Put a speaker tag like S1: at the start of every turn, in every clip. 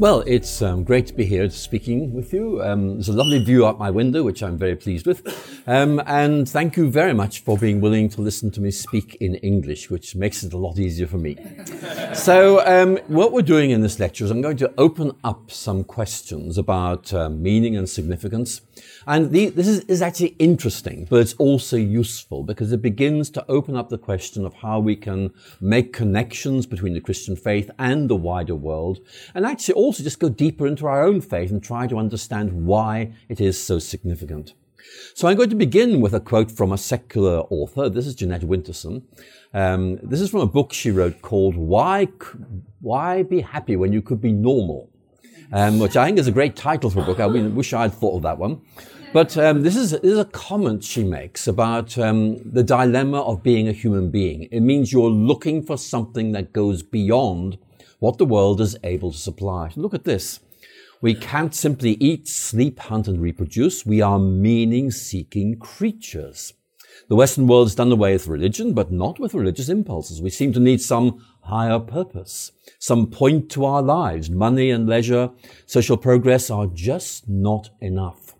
S1: Well, it's um, great to be here speaking with you. Um, there's a lovely view out my window, which I'm very pleased with. Um, and thank you very much for being willing to listen to me speak in English, which makes it a lot easier for me. so, um, what we're doing in this lecture is I'm going to open up some questions about uh, meaning and significance. And the, this is, is actually interesting, but it's also useful because it begins to open up the question of how we can make connections between the Christian faith and the wider world, and actually also just go deeper into our own faith and try to understand why it is so significant. So I'm going to begin with a quote from a secular author. This is Jeanette Winterson. Um, this is from a book she wrote called "Why Why Be Happy When You Could Be Normal," um, which I think is a great title for a book. I wish I'd thought of that one. But um, this, is, this, is, a comment she makes about um, the dilemma of being a human being. It means you're looking for something that goes beyond what the world is able to supply. Look at this. We can't simply eat, sleep, hunt, and reproduce. We are meaning seeking creatures. The Western world has done away with religion, but not with religious impulses. We seem to need some higher purpose, some point to our lives. Money and leisure, social progress are just not enough.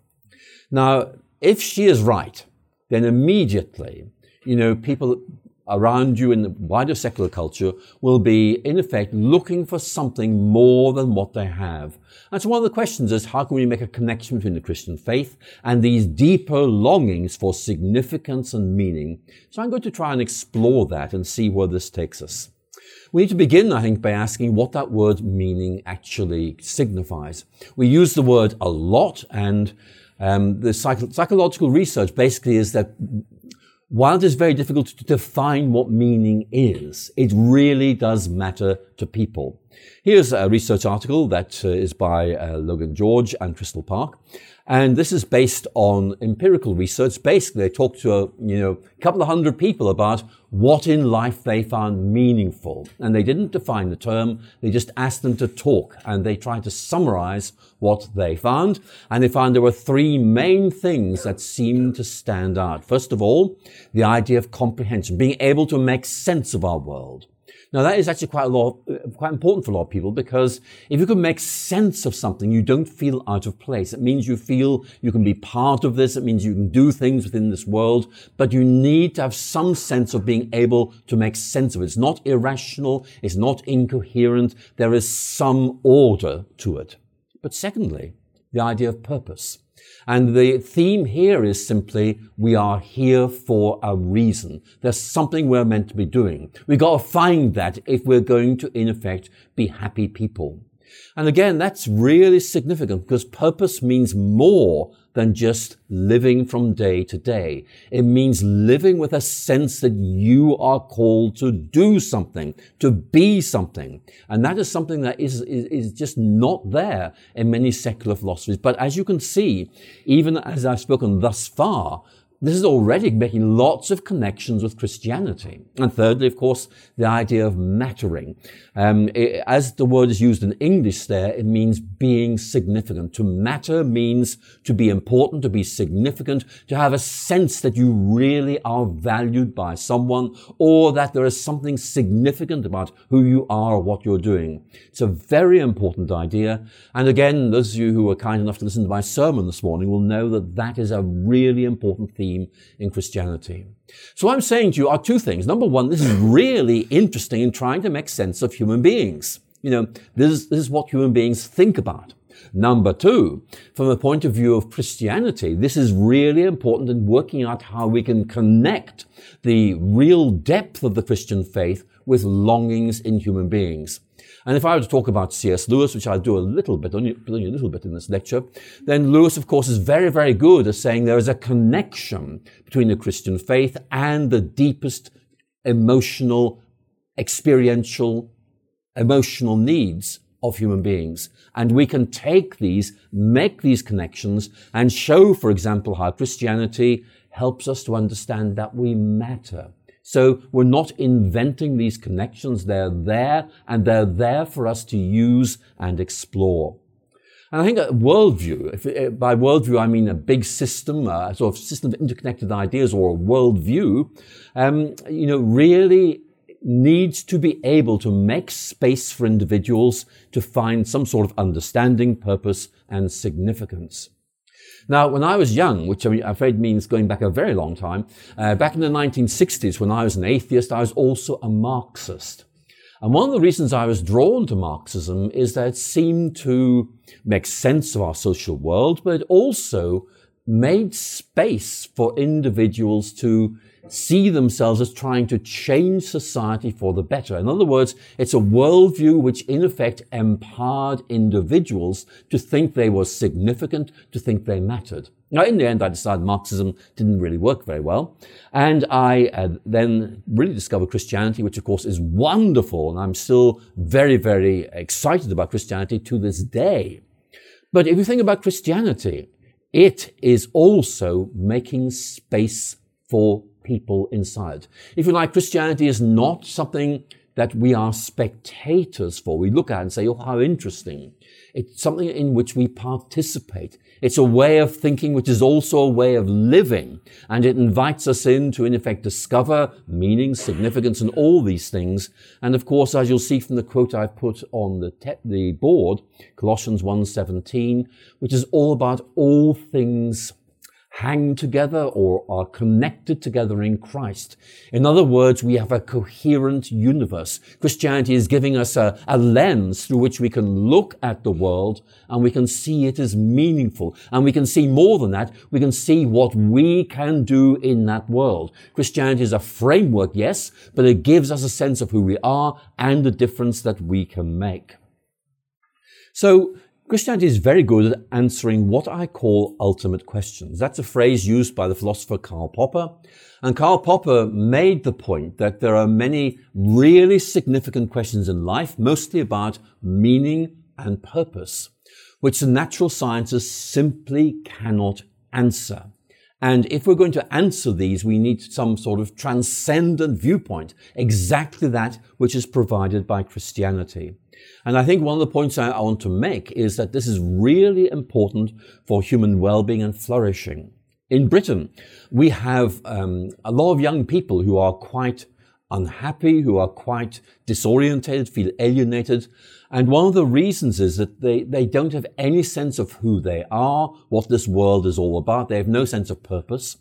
S1: Now, if she is right, then immediately, you know, people around you in the wider secular culture will be, in effect, looking for something more than what they have. And so one of the questions is, how can we make a connection between the Christian faith and these deeper longings for significance and meaning? So I'm going to try and explore that and see where this takes us. We need to begin, I think, by asking what that word meaning actually signifies. We use the word a lot and um, the psych- psychological research basically is that while it is very difficult to define what meaning is, it really does matter to people. Here's a research article that uh, is by uh, Login George and Crystal Park. And this is based on empirical research. Basically, they talked to a you know couple of hundred people about what in life they found meaningful, and they didn't define the term. They just asked them to talk, and they tried to summarize what they found. And they found there were three main things that seemed to stand out. First of all, the idea of comprehension, being able to make sense of our world. Now that is actually quite a lot, uh, quite important for a lot of people because if you can make sense of something, you don't feel out of place. It means you feel you can be part of this. It means you can do things within this world, but you need to have some sense of being able to make sense of it. It's not irrational. It's not incoherent. There is some order to it. But secondly, the idea of purpose. And the theme here is simply, we are here for a reason. There's something we're meant to be doing. We've got to find that if we're going to, in effect, be happy people. And again, that's really significant because purpose means more than just living from day to day. It means living with a sense that you are called to do something, to be something. And that is something that is, is, is just not there in many secular philosophies. But as you can see, even as I've spoken thus far, this is already making lots of connections with Christianity. And thirdly, of course, the idea of mattering. Um, it, as the word is used in English there, it means being significant. To matter means to be important, to be significant, to have a sense that you really are valued by someone or that there is something significant about who you are or what you're doing. It's a very important idea. And again, those of you who were kind enough to listen to my sermon this morning will know that that is a really important theme theme in Christianity. So I'm saying to you are two things. Number one, this is really interesting in trying to make sense of human beings. You know, this is, this is what human beings think about. Number two, from the point of view of Christianity, this is really important in working out how we can connect the real depth of the Christian faith with longings in human beings. And if I were to talk about C.S. Lewis, which I'll do a little bit, only, only a little bit in this lecture, then Lewis, of course, is very, very good at saying there is a connection between the Christian faith and the deepest emotional, experiential, emotional needs of human beings. And we can take these, make these connections, and show, for example, how Christianity helps us to understand that we matter. So we're not inventing these connections. They're there and they're there for us to use and explore. And I think a worldview, if, uh, by worldview I mean a big system, a sort of system of interconnected ideas or a worldview, um, you know, really needs to be able to make space for individuals to find some sort of understanding, purpose, and significance. Now, when I was young, which I'm afraid means going back a very long time, uh, back in the 1960s when I was an atheist, I was also a Marxist. And one of the reasons I was drawn to Marxism is that it seemed to make sense of our social world, but it also made space for individuals to see themselves as trying to change society for the better. In other words, it's a worldview which in effect empowered individuals to think they were significant, to think they mattered. Now, in the end, I decided Marxism didn't really work very well. And I uh, then really discovered Christianity, which of course is wonderful. And I'm still very, very excited about Christianity to this day. But if you think about Christianity, it is also making space for people inside. If you like, Christianity is not something that we are spectators for. We look at and say, oh, how interesting. It's something in which we participate. It's a way of thinking which is also a way of living. And it invites us in to, in effect, discover meaning, significance, and all these things. And of course, as you'll see from the quote I've put on the, te- the board, Colossians 1.17, which is all about all things hang together or are connected together in Christ. In other words, we have a coherent universe. Christianity is giving us a, a, lens through which we can look at the world and we can see it as meaningful. And we can see more than that. We can see what we can do in that world. Christianity is a framework, yes, but it gives us a sense of who we are and the difference that we can make. So Christianity is very good at answering what I call ultimate questions. That's a phrase used by the philosopher Karl Popper. And Karl Popper made the point that there are many really significant questions in life, mostly about meaning and purpose, which the natural sciences simply cannot answer. And if we're going to answer these, we need some sort of transcendent viewpoint, exactly that which is provided by Christianity. And I think one of the points I want to make is that this is really important for human well-being and flourishing. In Britain, we have um, a lot of young people who are quite unhappy, who are quite disorientated, feel alienated. And one of the reasons is that they, they don't have any sense of who they are, what this world is all about. They have no sense of purpose.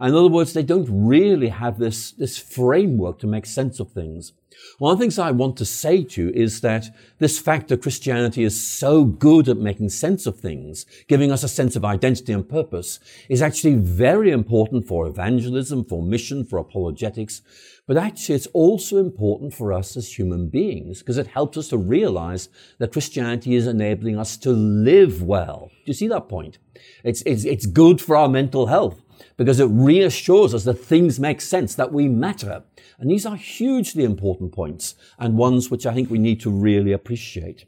S1: In other words, they don't really have this, this framework to make sense of things. One of the things I want to say to you is that this fact that Christianity is so good at making sense of things, giving us a sense of identity and purpose, is actually very important for evangelism, for mission, for apologetics. But actually, it's also important for us as human beings because it helps us to realize that Christianity is enabling us to live well. Do you see that point? It's, it's, it's good for our mental health because it reassures us that things make sense, that we matter. And these are hugely important points and ones which I think we need to really appreciate.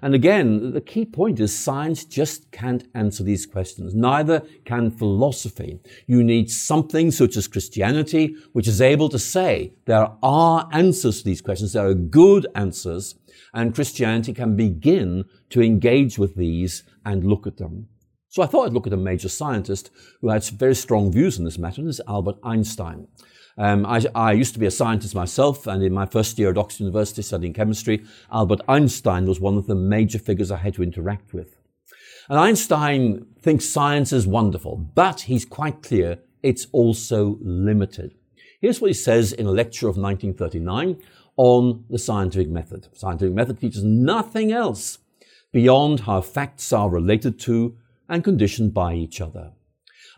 S1: And again, the key point is science just can't answer these questions. Neither can philosophy. You need something such as Christianity, which is able to say there are answers to these questions. There are good answers and Christianity can begin to engage with these and look at them. So I thought I'd look at a major scientist who had very strong views on this matter, and is Albert Einstein. Um, I, I, used to be a scientist myself, and in my first year at Oxford University studying chemistry, Albert Einstein was one of the major figures I had to interact with. And Einstein thinks science is wonderful, but he's quite clear it's also limited. Here's what he says in a lecture of 1939 on the scientific method. Scientific method teaches nothing else beyond how facts are related to and conditioned by each other.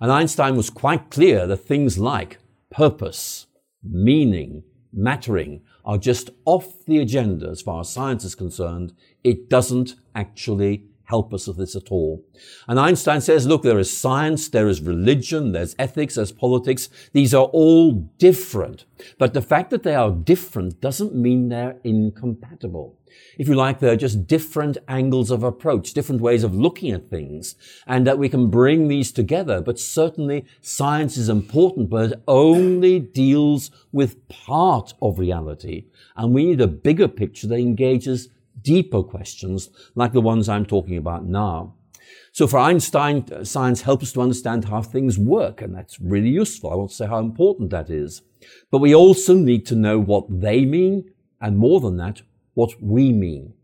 S1: And Einstein was quite clear that things like purpose, meaning, mattering are just off the agenda as far as science is concerned. It doesn't actually help us with this at all. And Einstein says, look, there is science, there is religion, there's ethics, there's politics. These are all different. But the fact that they are different doesn't mean they're incompatible. If you like, they're just different angles of approach, different ways of looking at things, and that we can bring these together. But certainly science is important, but it only deals with part of reality. And we need a bigger picture that engages deeper questions like the ones I'm talking about now. So for Einstein, uh, science helps us to understand how things work, and that's really useful. I won't say how important that is. But we also need to know what they mean, and more than that, what we mean.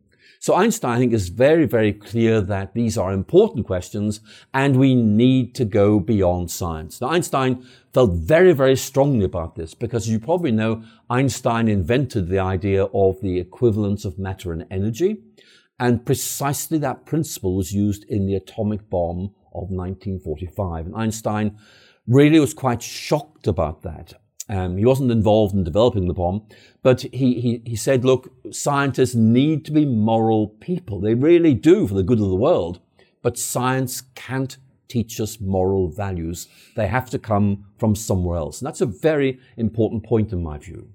S1: So Einstein, I think, is very, very clear that these are important questions and we need to go beyond science. Now, Einstein felt very, very strongly about this because as you probably know Einstein invented the idea of the equivalence of matter and energy. And precisely that principle was used in the atomic bomb of 1945. And Einstein really was quite shocked about that. Um, he wasn't involved in developing the bomb, but he, he, he said, look, scientists need to be moral people. They really do for the good of the world, but science can't teach us moral values. They have to come from somewhere else. And that's a very important point in my view.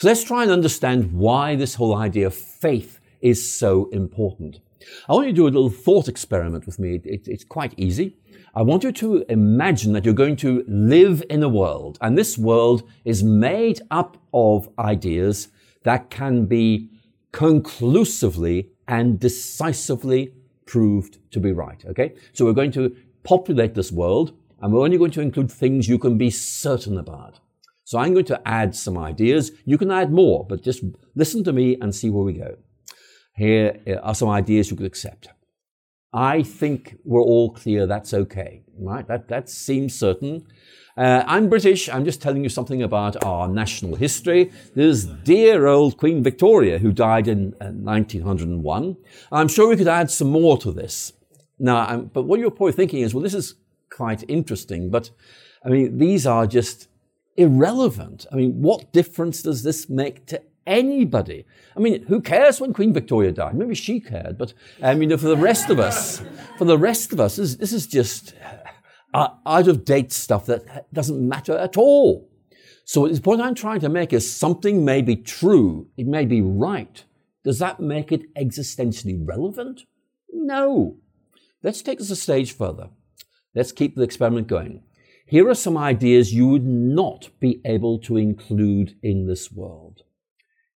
S1: So let's try and understand why this whole idea of faith is so important. I want you to do a little thought experiment with me. It, it, it's quite easy. I want you to imagine that you're going to live in a world, and this world is made up of ideas that can be conclusively and decisively proved to be right. Okay? So we're going to populate this world, and we're only going to include things you can be certain about. So I'm going to add some ideas. You can add more, but just listen to me and see where we go. Here are some ideas you could accept. I think we're all clear that's okay, right? That, that seems certain. Uh, I'm British. I'm just telling you something about our national history. There's dear old Queen Victoria who died in uh, 1901. I'm sure we could add some more to this. Now, um, but what you're probably thinking is, well, this is quite interesting, but I mean, these are just irrelevant. I mean, what difference does this make to anybody. I mean, who cares when Queen Victoria died? Maybe she cared, but um, you know, for the rest of us, for the rest of us, this, this is just uh, out of date stuff that doesn't matter at all. So the point I'm trying to make is something may be true, it may be right. Does that make it existentially relevant? No. Let's take this a stage further. Let's keep the experiment going. Here are some ideas you would not be able to include in this world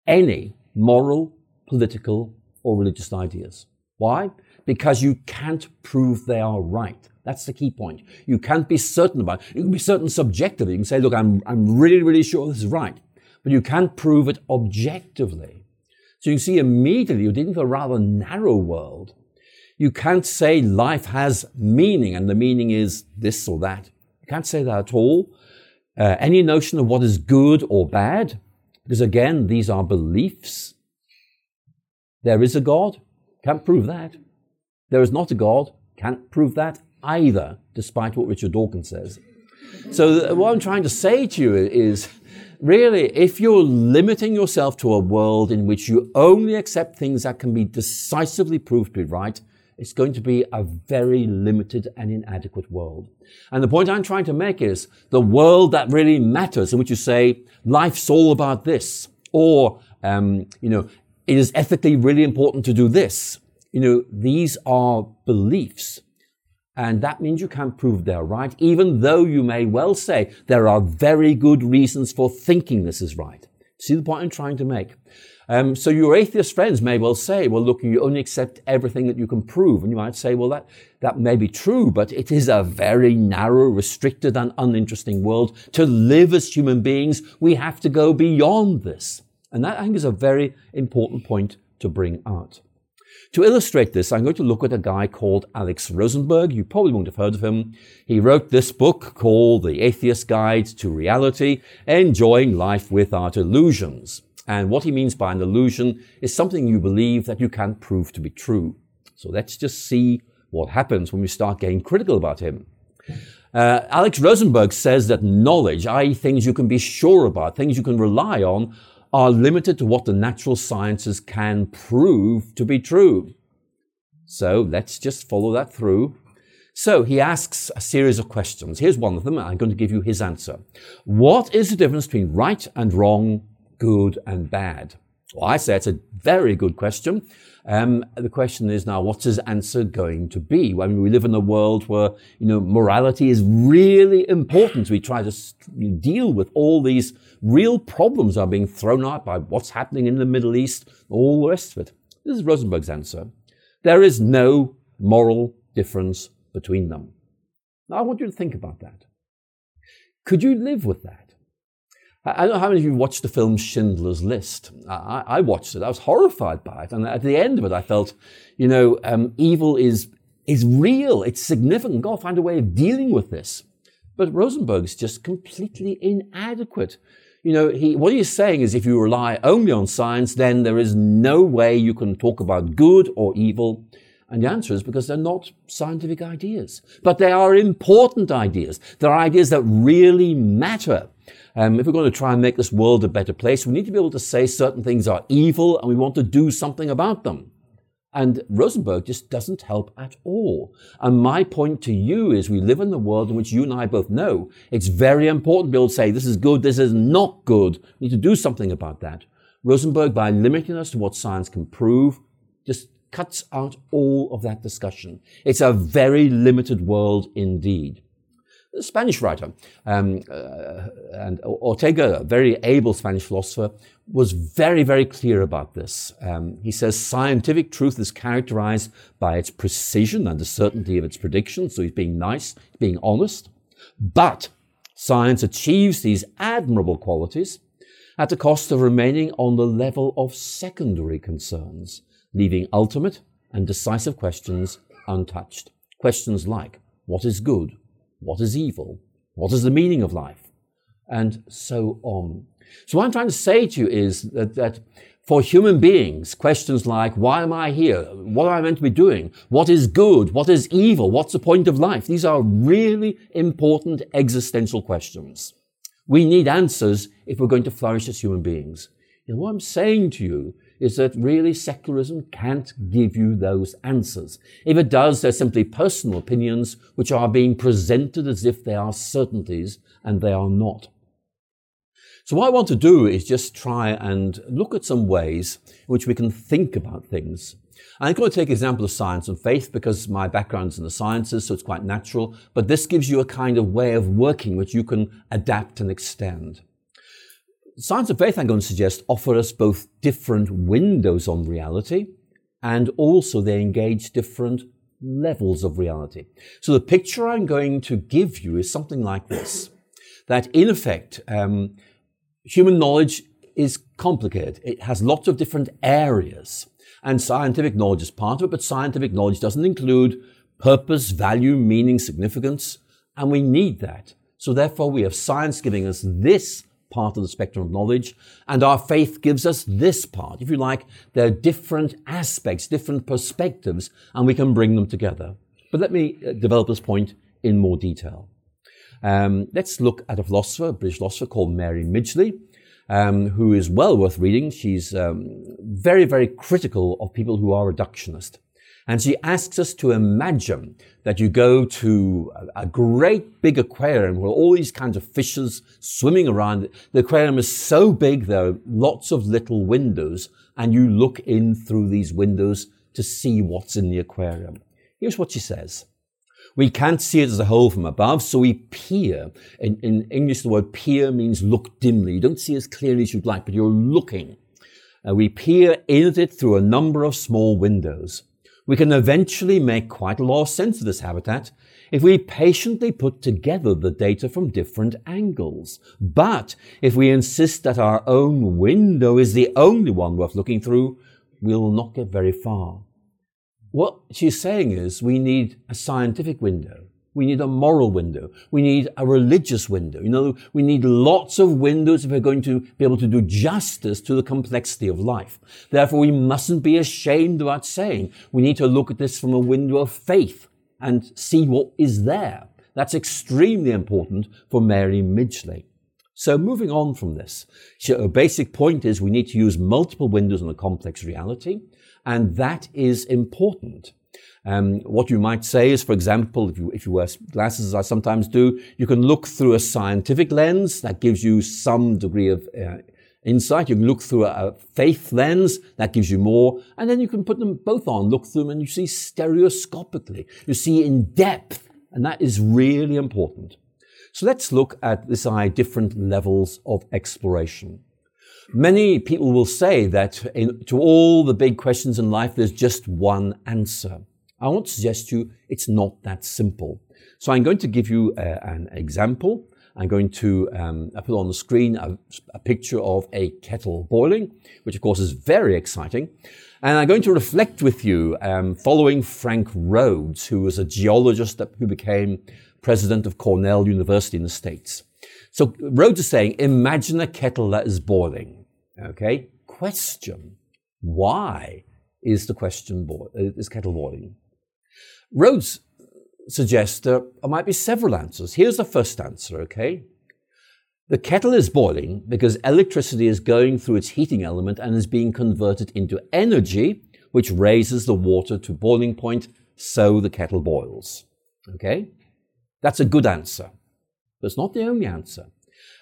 S1: any moral, political, or religious ideas. Why? Because you can't prove they are right. That's the key point. You can't be certain about it. You can be certain subjectively. You can say, look, I'm, I'm really, really sure this is right. But you can't prove it objectively. So you see immediately you're dealing with a rather narrow world. You can't say life has meaning and the meaning is this or that. You can't say that at all. Uh, any notion of what is good or bad because again, these are beliefs. There is a God, can't prove that. There is not a God, can't prove that either, despite what Richard Dawkins says. So, uh, what I'm trying to say to you is really, if you're limiting yourself to a world in which you only accept things that can be decisively proved to be right, it's going to be a very limited and inadequate world. And the point I'm trying to make is the world that really matters, in which you say, life's all about this, or, um, you know, it is ethically really important to do this. You know, these are beliefs. And that means you can't prove they're right, even though you may well say there are very good reasons for thinking this is right. See the point I'm trying to make? Um, so your atheist friends may well say, well, look, you only accept everything that you can prove. And you might say, well, that, that may be true, but it is a very narrow, restricted and uninteresting world. To live as human beings, we have to go beyond this. And that, I think, is a very important point to bring out. To illustrate this, I'm going to look at a guy called Alex Rosenberg. You probably won't have heard of him. He wrote this book called The Atheist Guide to Reality, Enjoying Life Without Illusions. And what he means by an illusion is something you believe that you can't prove to be true. So let's just see what happens when we start getting critical about him. Uh, Alex Rosenberg says that knowledge, i.e., things you can be sure about, things you can rely on, are limited to what the natural sciences can prove to be true. So let's just follow that through. So he asks a series of questions. Here's one of them. I'm going to give you his answer. What is the difference between right and wrong, good and bad? Well, I say it's a very good question. Um, the question is now, what's his answer going to be? I mean, we live in a world where, you know, morality is really important. We try to deal with all these real problems that are being thrown out by what's happening in the Middle East, all the rest of it. This is Rosenberg's answer. There is no moral difference between them. Now, I want you to think about that. Could you live with that? I don't know how many of you watched the film Schindler's List. I, I, watched it. I was horrified by it. And at the end of it, I felt, you know, um, evil is, is real. It's significant. God, find a way of dealing with this. But Rosenberg's just completely inadequate. You know, he, what he's saying is if you rely only on science, then there is no way you can talk about good or evil. And the answer is because they're not scientific ideas. But they are important ideas. They're ideas that really matter. Um, if we're going to try and make this world a better place, we need to be able to say certain things are evil and we want to do something about them. And Rosenberg just doesn't help at all. And my point to you is we live in a world in which you and I both know it's very important to be able to say this is good, this is not good. We need to do something about that. Rosenberg, by limiting us to what science can prove, just cuts out all of that discussion. It's a very limited world indeed Spanish writer, um, uh, and Ortega, a very able Spanish philosopher, was very, very clear about this. Um, he says scientific truth is characterized by its precision and the certainty of its predictions. So he's being nice, being honest. But science achieves these admirable qualities at the cost of remaining on the level of secondary concerns, leaving ultimate and decisive questions untouched. Questions like, what is good? What is evil? What is the meaning of life? And so on. So what I'm trying to say to you is that, that for human beings, questions like, why am I here? What am I meant to be doing? What is good? What is evil? What's the point of life? These are really important existential questions. We need answers if we're going to flourish as human beings. And what I'm saying to you is that really secularism can't give you those answers. If it does, they're simply personal opinions which are being presented as if they are certainties, and they are not. So what I want to do is just try and look at some ways in which we can think about things. I'm going to take example of science and faith because my background's in the sciences, so it's quite natural. But this gives you a kind of way of working which you can adapt and extend. Science and faith, I'm going to suggest, offer us both different windows on reality and also they engage different levels of reality. So the picture I'm going to give you is something like this. That in effect, um, human knowledge is complicated. It has lots of different areas and scientific knowledge is part of it, but scientific knowledge doesn't include purpose, value, meaning, significance, and we need that. So therefore we have science giving us this part of the spectrum of knowledge, and our faith gives us this part. If you like, there are different aspects, different perspectives, and we can bring them together. But let me uh, develop this point in more detail. Um, let's look at a philosopher, a British philosopher called Mary Midgley, um, who is well worth reading. She's um, very, very critical of people who are reductionist. And she asks us to imagine that you go to a great big aquarium with all these kinds of fishes swimming around. The aquarium is so big, there are lots of little windows, and you look in through these windows to see what's in the aquarium. Here's what she says. We can't see it as a whole from above, so we peer. In, in English, the word peer means look dimly. You don't see as clearly as you'd like, but you're looking. Uh, we peer in it through a number of small windows. We can eventually make quite a lot of sense of this habitat if we patiently put together the data from different angles. But if we insist that our own window is the only one worth looking through, we'll not get very far. What she's saying is we need a scientific window. We need a moral window. We need a religious window. You know, we need lots of windows if we're going to be able to do justice to the complexity of life. Therefore, we mustn't be ashamed about saying we need to look at this from a window of faith and see what is there. That's extremely important for Mary Midgley. So moving on from this, her basic point is we need to use multiple windows on a complex reality, and that is important. Um, what you might say is, for example, if you, if you wear glasses, as I sometimes do, you can look through a scientific lens that gives you some degree of uh, insight. You can look through a, faith lens that gives you more, and then you can put them both on, look through them, and you see stereoscopically. You see in depth, and that is really important. So let's look at this eye different levels of exploration. Many people will say that in, to all the big questions in life, there's just one answer. I want to suggest to you it's not that simple. So I'm going to give you a, an example. I'm going to um, put on the screen a, a, picture of a kettle boiling, which of course is very exciting. And I'm going to reflect with you um, following Frank Rhodes, who was a geologist that, who became president of Cornell University in the States. So Rhodes is saying, imagine a kettle that is boiling. Okay? Question. Why is the question bo- is kettle boiling? Rhodes suggests there might be several answers. Here's the first answer, okay? The kettle is boiling because electricity is going through its heating element and is being converted into energy, which raises the water to boiling point, so the kettle boils. Okay? That's a good answer. But it's not the only answer.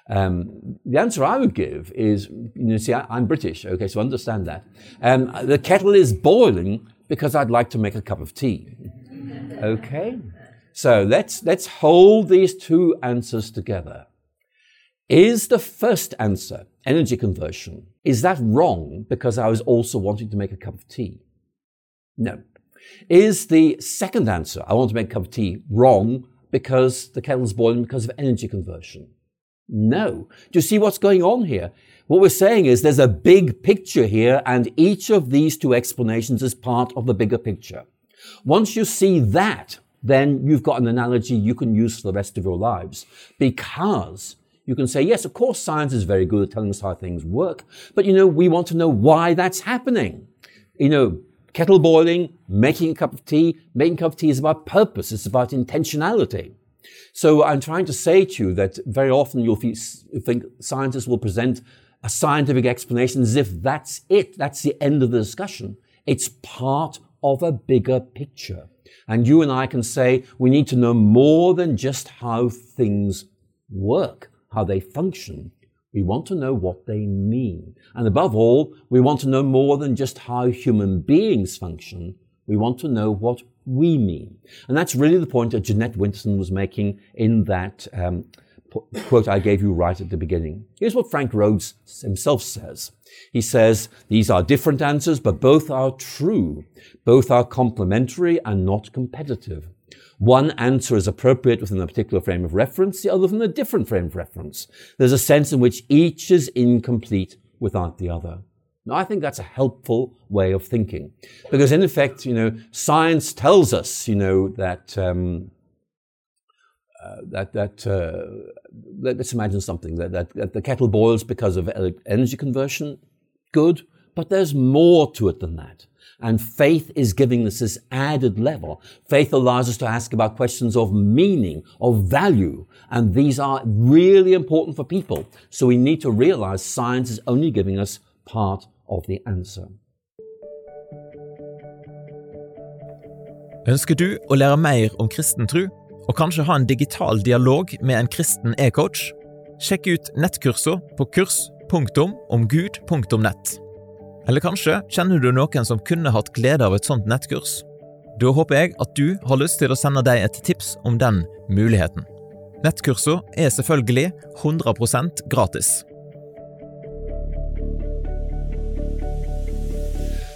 S1: Um, the answer I would give is, you see, I, am British, okay, so understand that. Um, the kettle is boiling because I'd like to make a cup of tea. Okay? So let's, let's hold these two answers together. Is the first answer, energy conversion, is that wrong because I was also wanting to make a cup of tea? No. Is the second answer, I want to make a cup of tea, wrong because the kettle's boiling because of energy conversion? No. Do you see what's going on here? What we're saying is there's a big picture here, and each of these two explanations is part of the bigger picture. Once you see that, then you've got an analogy you can use for the rest of your lives because you can say, yes, of course, science is very good at telling us how things work, but you know, we want to know why that's happening. You know, kettle boiling, making a cup of tea, making a cup of tea is about purpose, it's about intentionality. So I'm trying to say to you that very often you'll think scientists will present a scientific explanation as if that's it, that's the end of the discussion. It's part of a bigger picture. And you and I can say we need to know more than just how things work, how they function. We want to know what they mean. And above all, we want to know more than just how human beings function. We want to know what we mean. And that's really the point that Jeanette Winterson was making in that um, quote I gave you right at the beginning. Here's what Frank Rhodes himself says. He says, these are different answers, but both are true. Both are complementary and not competitive. One answer is appropriate within a particular frame of reference, the other within a different frame of reference. There's a sense in which each is incomplete without the other. Now, I think that's a helpful way of thinking. Because in effect, you know, science tells us, you know, that um, uh, that that uh, let, us imagine something that, that, that the kettle boils because of energy conversion. Good, but there's more to it than that. And faith is giving us this added level. Faith allows us to ask about questions of meaning, of value, and these are really important for people. So we need to realize science is only giving us part of the answer.
S2: Ønsker du å lære mer om kristen tro? Og kanskje ha en digital dialog med en kristen e-coach? Sjekk ut nettkursene på kurs.omgud.nett. Eller kanskje kjenner du noen som kunne hatt glede av et sånt nettkurs? Da håper jeg at du har lyst til å sende deg et tips om den muligheten. Nettkursene er selvfølgelig 100% gratis.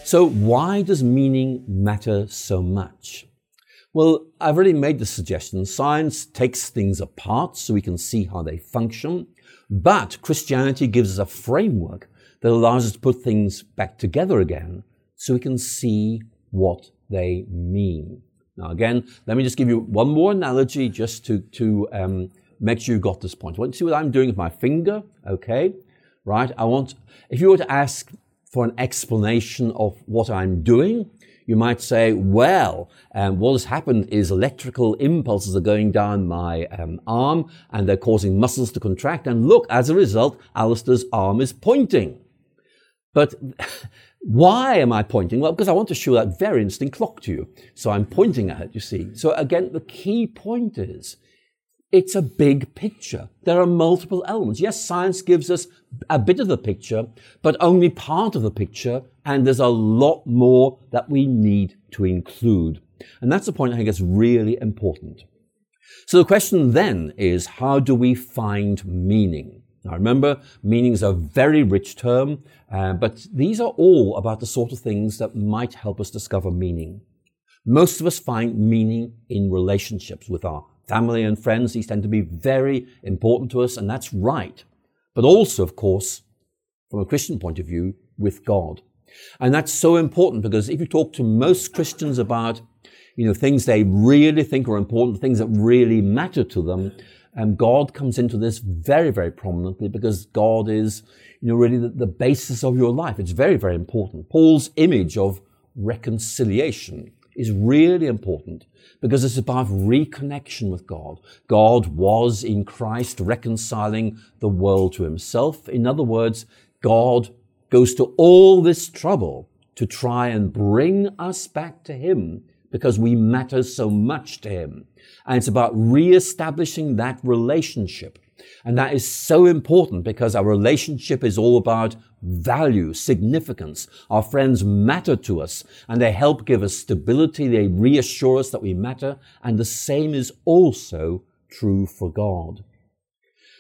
S1: So, why does meaning matter so much? Well, I've already made the suggestion. Science takes things apart so we can see how they function, but Christianity gives us a framework that allows us to put things back together again so we can see what they mean. Now, again, let me just give you one more analogy just to, to um, make sure you got this point. Want to see what I'm doing with my finger? Okay, right? I want, if you were to ask for an explanation of what I'm doing, you might say, well, um, what has happened is electrical impulses are going down my um, arm and they're causing muscles to contract. And look, as a result, Alister's arm is pointing. But why am I pointing? Well, because I want to show that very interesting clock to you. So I'm pointing at it, you see. So again, the key point is it's a big picture. There are multiple elements. Yes, science gives us a bit of the picture, but only part of the picture, and there's a lot more that we need to include. And that's the point I think is really important. So the question then is, how do we find meaning? Now remember, meaning is a very rich term, uh, but these are all about the sort of things that might help us discover meaning. Most of us find meaning in relationships with our family and friends. These tend to be very important to us, and that's right. But also, of course, from a Christian point of view, with God. And that's so important because if you talk to most Christians about, you know, things they really think are important, things that really matter to them, and God comes into this very, very prominently because God is, you know, really the, the basis of your life. It's very, very important. Paul's image of reconciliation is really important because it's about reconnection with God. God was in Christ reconciling the world to himself. In other words, God goes to all this trouble to try and bring us back to him because we matter so much to him. And it's about re-establishing that relationship. And that is so important because our relationship is all about value, significance. Our friends matter to us and they help give us stability. They reassure us that we matter. And the same is also true for God.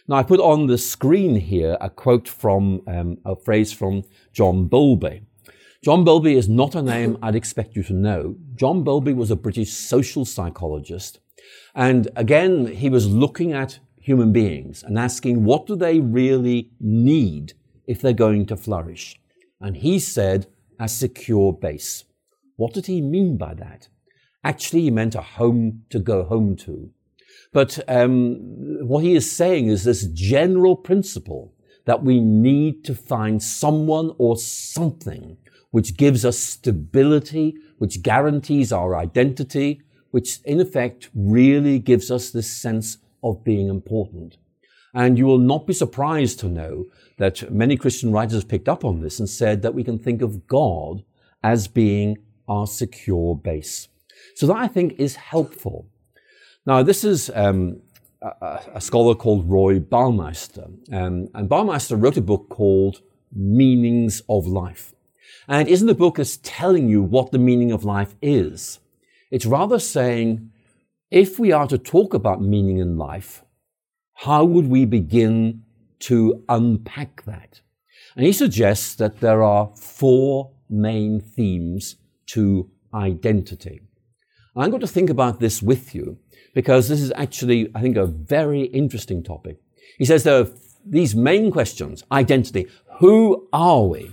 S1: Now, I put on the screen here a quote from um, a phrase from John Bowlby. John Bowlby is not a name I'd expect you to know. John Bowlby was a British social psychologist. And again, he was looking at human beings and asking, what do they really need if they're going to flourish? And he said, a secure base. What did he mean by that? Actually, he meant a home to go home to. But um, what he is saying is this general principle that we need to find someone or something which gives us stability, which guarantees our identity, which in effect really gives us this sense of being important. And you will not be surprised to know that many Christian writers have picked up on this and said that we can think of God as being our secure base. So that I think is helpful. Now, this is um, a, a, scholar called Roy Baumeister. Um, and Baumeister wrote a book called Meanings of Life. And isn't a book that's telling you what the meaning of life is. It's rather saying, if we are to talk about meaning in life, how would we begin to unpack that? And he suggests that there are four main themes to identity. I'm going to think about this with you because this is actually, I think, a very interesting topic. He says there are these main questions identity. Who are we?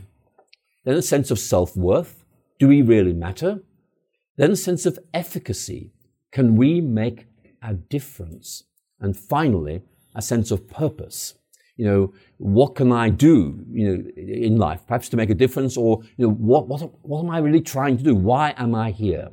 S1: Then a sense of self worth. Do we really matter? Then a sense of efficacy. Can we make a difference? And finally, a sense of purpose. You know, what can I do, you know, in life, perhaps to make a difference or, you know, what, what, what am I really trying to do? Why am I here?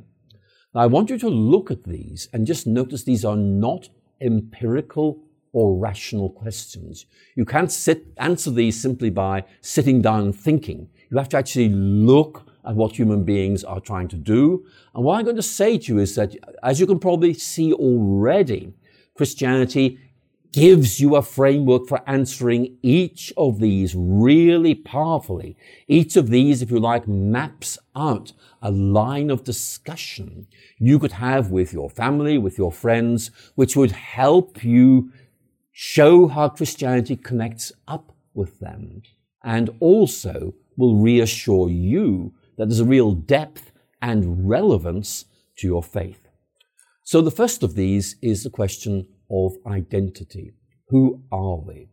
S1: Now, I want you to look at these and just notice these are not empirical or rational questions. You can't sit, answer these simply by sitting down and thinking. You have to actually look at what human beings are trying to do. And what I'm going to say to you is that, as you can probably see already, Christianity gives you a framework for answering each of these really powerfully. Each of these, if you like, maps out a line of discussion you could have with your family, with your friends, which would help you show how Christianity connects up with them and also will reassure you that there's a real depth and relevance to your faith. So the first of these is the question of identity. Who are we?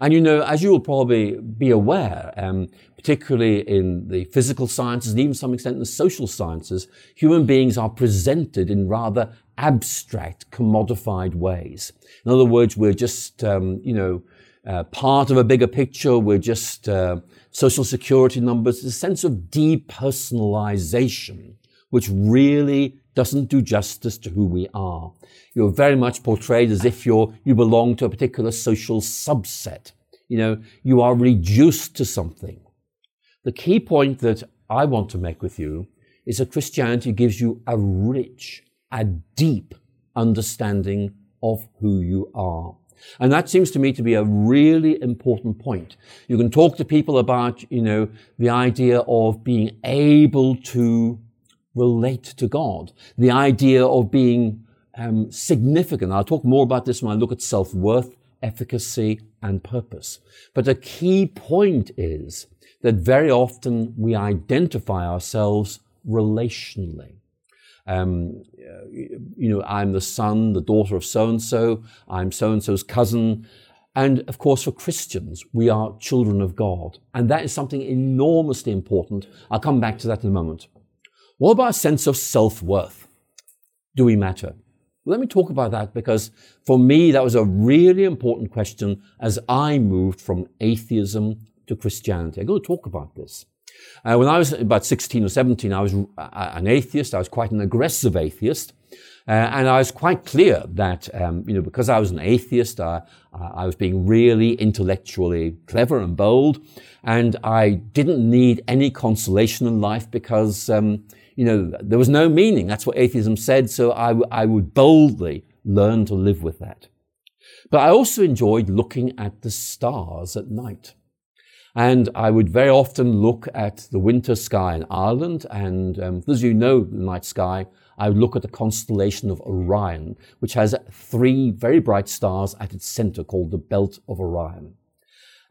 S1: And you know, as you will probably be aware, um, particularly in the physical sciences and even some extent in the social sciences, human beings are presented in rather abstract, commodified ways. In other words, we're just, um, you know, uh, part of a bigger picture. We're just uh, social security numbers. a sense of depersonalization, which really doesn't do justice to who we are. You're very much portrayed as if you're, you belong to a particular social subset. You know, you are reduced to something. The key point that I want to make with you is that Christianity gives you a rich, a deep understanding of who you are. And that seems to me to be a really important point. You can talk to people about, you know, the idea of being able to relate to God, the idea of being um, significant. I'll talk more about this when I look at self-worth, efficacy, and purpose. But a key point is that very often we identify ourselves relationally. Um, you know, I'm the son, the daughter of so and so, I'm so and so's cousin. And of course, for Christians, we are children of God. And that is something enormously important. I'll come back to that in a moment. What about a sense of self worth? Do we matter? Let me talk about that because for me, that was a really important question as I moved from atheism to Christianity. I'm going to talk about this. Uh, when I was about 16 or 17, I was uh, an atheist. I was quite an aggressive atheist. Uh, and I was quite clear that, um, you know, because I was an atheist, uh, I was being really intellectually clever and bold. And I didn't need any consolation in life because, um, you know, there was no meaning. That's what atheism said. So I, w- I would boldly learn to live with that. But I also enjoyed looking at the stars at night. And I would very often look at the winter sky in Ireland. And um, as you know, the night sky, I would look at the constellation of Orion, which has three very bright stars at its center called the Belt of Orion.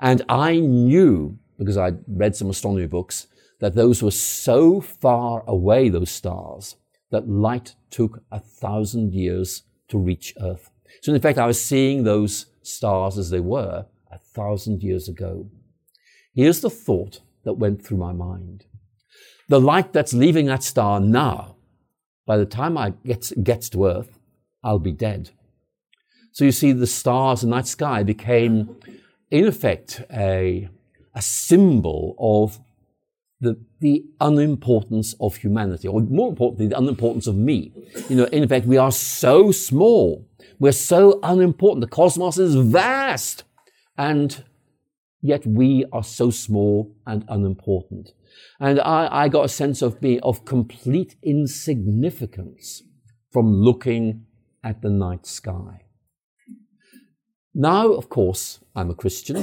S1: And I knew, because I'd read some astronomy books, that those were so far away, those stars, that light took a thousand years to reach Earth. So in fact, I was seeing those stars as they were a thousand years ago. Here's the thought that went through my mind. The light that's leaving that star now, by the time I gets, gets to Earth, I'll be dead. So you see, the stars in that sky became, in effect, a, a symbol of the, the unimportance of humanity, or more importantly, the unimportance of me. You know, in fact, we are so small. We're so unimportant. The cosmos is vast. And yet we are so small and unimportant. And I, I got a sense of being of complete insignificance from looking at the night sky. Now, of course, I'm a Christian,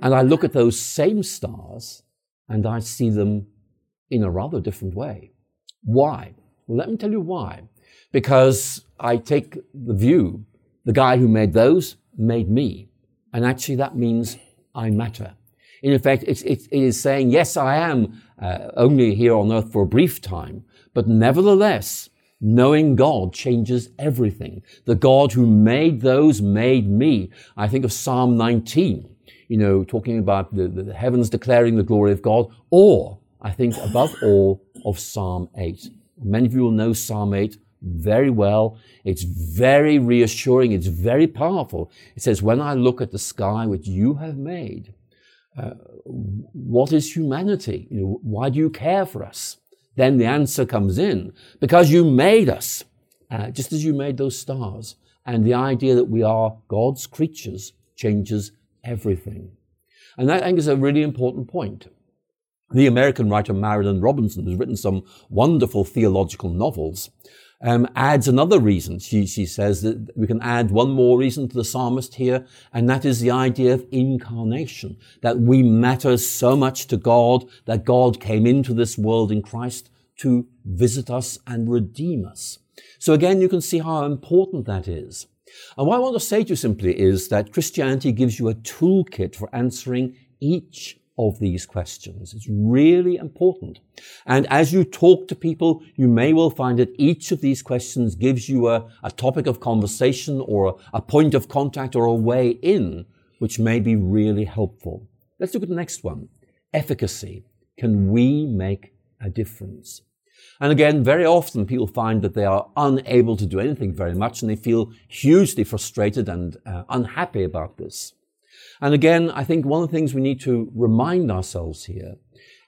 S1: and I look at those same stars and I see them in a rather different way. Why? Well, let me tell you why. Because I take the view the guy who made those made me. And actually, that means I matter. In effect, it's, it is saying, yes, I am uh, only here on earth for a brief time, but nevertheless, knowing God changes everything. The God who made those made me. I think of Psalm 19, you know, talking about the, the heavens declaring the glory of God, or I think above all of Psalm 8. Many of you will know Psalm 8 very well. It's very reassuring. It's very powerful. It says, when I look at the sky which you have made, uh, what is humanity? You know, why do you care for us? Then the answer comes in, because you made us, uh, just as you made those stars. And the idea that we are God's creatures changes everything. And that I think is a really important point. The American writer Marilynne Robinson has written some wonderful theological novels um, adds another reason. She, she says that we can add one more reason to the psalmist here, and that is the idea of incarnation, that we matter so much to God, that God came into this world in Christ to visit us and redeem us. So again, you can see how important that is. And what I want to say to you simply is that Christianity gives you a toolkit for answering each of these questions. It's really important. And as you talk to people, you may well find that each of these questions gives you a, a topic of conversation or a, a point of contact or a way in, which may be really helpful. Let's look at the next one. Efficacy. Can we make a difference? And again, very often people find that they are unable to do anything very much and they feel hugely frustrated and uh, unhappy about this. And again, I think one of the things we need to remind ourselves here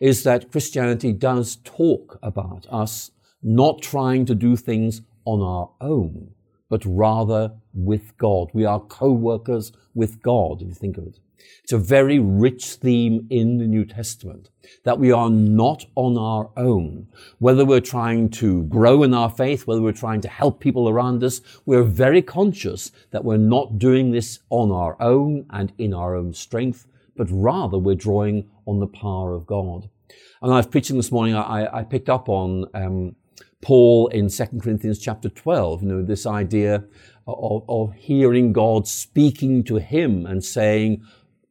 S1: is that Christianity does talk about us not trying to do things on our own, but rather with God. We are co-workers with God, if you think of it. It's a very rich theme in the New Testament that we are not on our own. Whether we're trying to grow in our faith, whether we're trying to help people around us, we're very conscious that we're not doing this on our own and in our own strength, but rather we're drawing on the power of God. And I was preaching this morning, I, I picked up on um, Paul in 2 Corinthians chapter 12, you know, this idea of, of hearing God speaking to him and saying,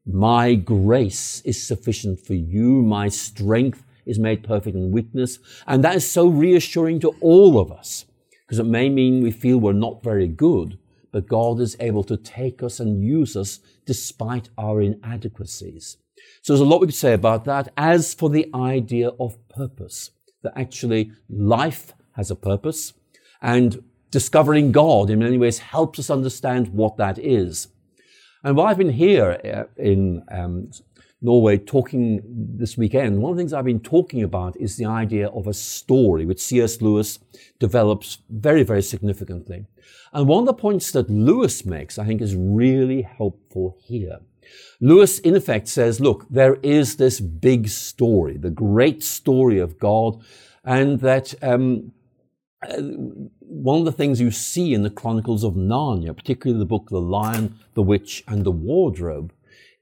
S1: my grace is sufficient for you. My strength is made perfect in weakness. And that is so reassuring to all of us because it may mean we feel we're not very good, but God is able to take us and use us despite our inadequacies. So there's a lot we could say about that. As for the idea of purpose, that actually life has a purpose and discovering God in many ways helps us understand what that is. And while I've been here uh, in um, Norway talking this weekend, one of the things I've been talking about is the idea of a story, which C.S. Lewis develops very, very significantly. And one of the points that Lewis makes, I think, is really helpful here. Lewis, in effect, says, look, there is this big story, the great story of God, and that um, one of the things you see in the Chronicles of Narnia, particularly the book The Lion, the Witch, and the Wardrobe,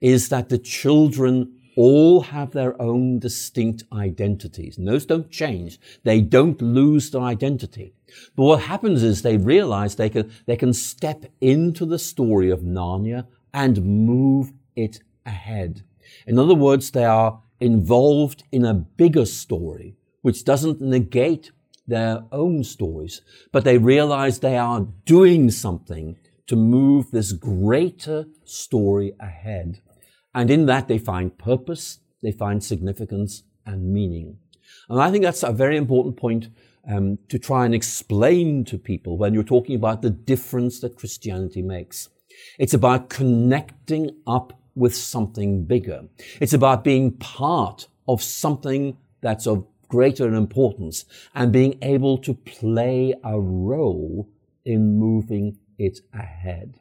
S1: is that the children all have their own distinct identities. And those don't change. They don't lose their identity. But what happens is they realize they can, they can step into the story of Narnia and move it ahead. In other words, they are involved in a bigger story, which doesn't negate their own stories, but they realize they are doing something to move this greater story ahead. And in that, they find purpose, they find significance and meaning. And I think that's a very important point um, to try and explain to people when you're talking about the difference that Christianity makes. It's about connecting up with something bigger. It's about being part of something that's of greater in importance and being able to play a role in moving it ahead.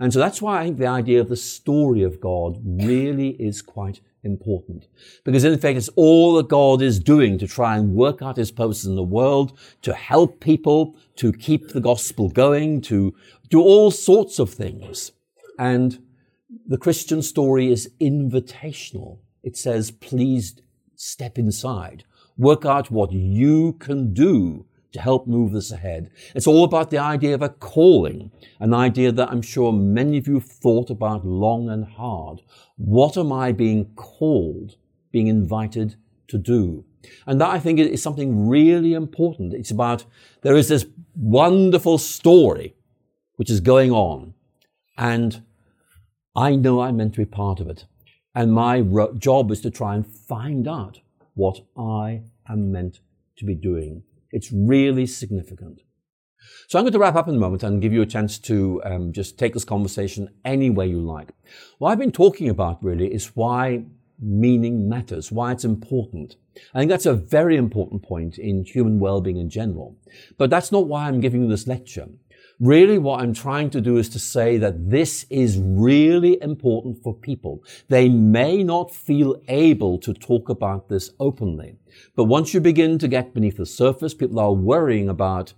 S1: And so that's why I think the idea of the story of God really is quite important. Because in effect, it's all that God is doing to try and work out his purposes in the world, to help people, to keep the gospel going, to do all sorts of things. And the Christian story is invitational. It says, please step inside. Work out what you can do to help move this ahead. It's all about the idea of a calling, an idea that I'm sure many of you have thought about long and hard. What am I being called, being invited to do? And that I think is something really important. It's about, there is this wonderful story which is going on and I know I'm meant to be part of it. And my job is to try and find out what I am meant to be doing. It's really significant. So I'm going to wrap up in a moment and give you a chance to um, just take this conversation any way you like. What I've been talking about really is why meaning matters, why it's important. I think that's a very important point in human well-being in general. But that's not why I'm giving you this lecture. Really, what I'm trying to do is to say that this is really important for people. They may not feel able to talk about this openly. But once you begin to get beneath the surface, people are worrying about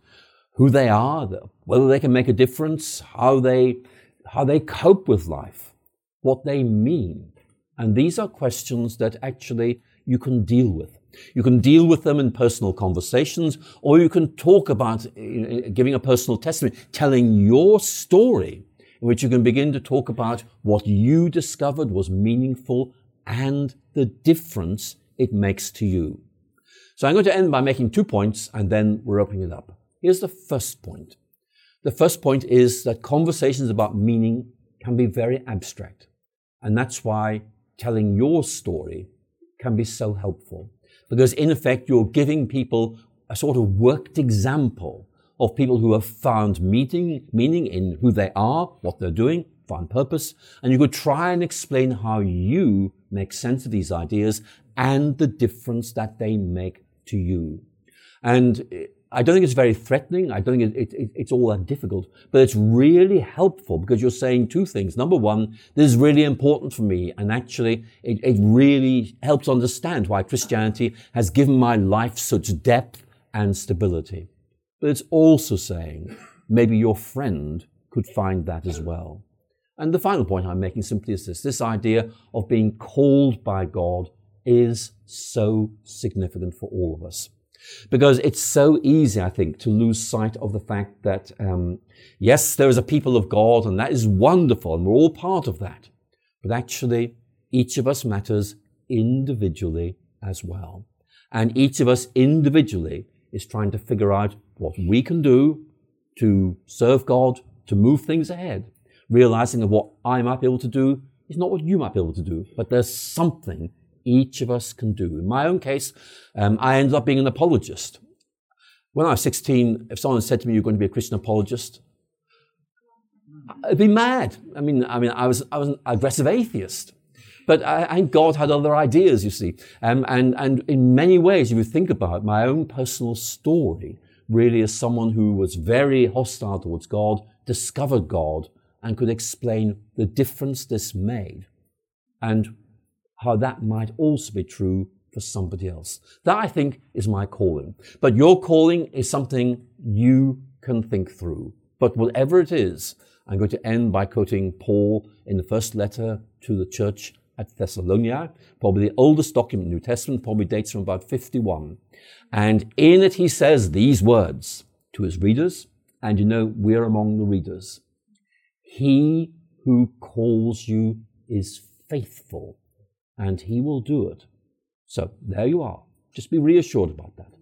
S1: who they are, whether they can make a difference, how they, how they cope with life, what they mean. And these are questions that actually you can deal with. You can deal with them in personal conversations, or you can talk about giving a personal testimony, telling your story, in which you can begin to talk about what you discovered was meaningful and the difference it makes to you. So I'm going to end by making two points, and then we're opening it up. Here's the first point. The first point is that conversations about meaning can be very abstract. And that's why telling your story can be so helpful because in effect you're giving people a sort of worked example of people who have found meaning, meaning in who they are, what they're doing, find purpose, and you could try and explain how you make sense of these ideas and the difference that they make to you. And eh, I don't think it's very threatening. I don't think it, it, it's all that difficult, but it's really helpful because you're saying two things. Number one, this is really important for me, and actually, it, it really helps understand why Christianity has given my life such depth and stability. But it's also saying maybe your friend could find that as well. And the final point I'm making simply is this this idea of being called by God is so significant for all of us. Because it's so easy, I think, to lose sight of the fact that, um, yes, there is a people of God, and that is wonderful, and we're all part of that. But actually, each of us matters individually as well. And each of us individually is trying to figure out what we can do to serve God, to move things ahead, realizing that what I might be able to do is not what you might be able to do, but there's something each of us can do. In my own case, um, I ended up being an apologist. When I was 16, if someone said to me, you're going to be a Christian apologist, I'd be mad. I mean, I mean, I was, I was an aggressive atheist. But I, think God had other ideas, you see. Um, and, and in many ways, if you think about it, my own personal story, really as someone who was very hostile towards God, discovered God, and could explain the difference this made. And how that might also be true for somebody else. That I think is my calling. But your calling is something you can think through. But whatever it is, I'm going to end by quoting Paul in the first letter to the church at Thessalonica, probably the oldest document in the New Testament, probably dates from about 51. And in it he says these words to his readers, and you know, we're among the readers. He who calls you is faithful and He will do it. So there you are. Just be reassured about that.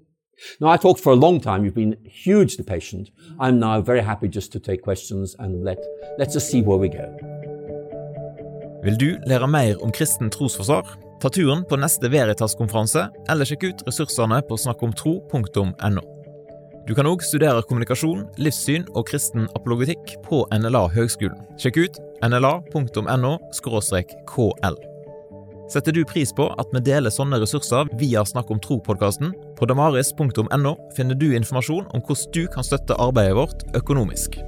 S1: Now, I talked for a long time. You've been hugely patient. I'm now very happy just to take questions and let, let's just see where we go.
S2: Vil du lære mer om kristen trosforsvar? Ta turen på neste Veritas-konferanse, eller sjekk ut ressursene på snakkomtro.no. Du kan òg studere kommunikasjon, livssyn og kristen apologetikk på NLA Høgskolen. Sjekk ut nla.no kl. Setter du pris på at vi deler sånne ressurser via Snakk om tro-podkasten? På damaris.no finner du informasjon om hvordan du kan støtte arbeidet vårt økonomisk.